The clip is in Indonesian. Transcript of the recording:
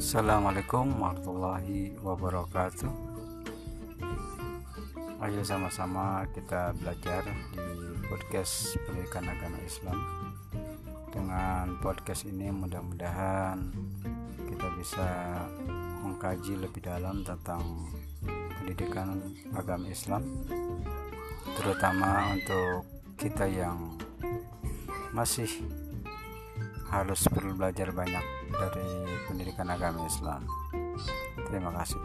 Assalamualaikum warahmatullahi wabarakatuh. Ayo sama-sama kita belajar di podcast pendidikan agama Islam. Dengan podcast ini mudah-mudahan kita bisa mengkaji lebih dalam tentang pendidikan agama Islam Terutama untuk kita yang masih harus perlu belajar banyak dari pendidikan agama Islam. Terima kasih.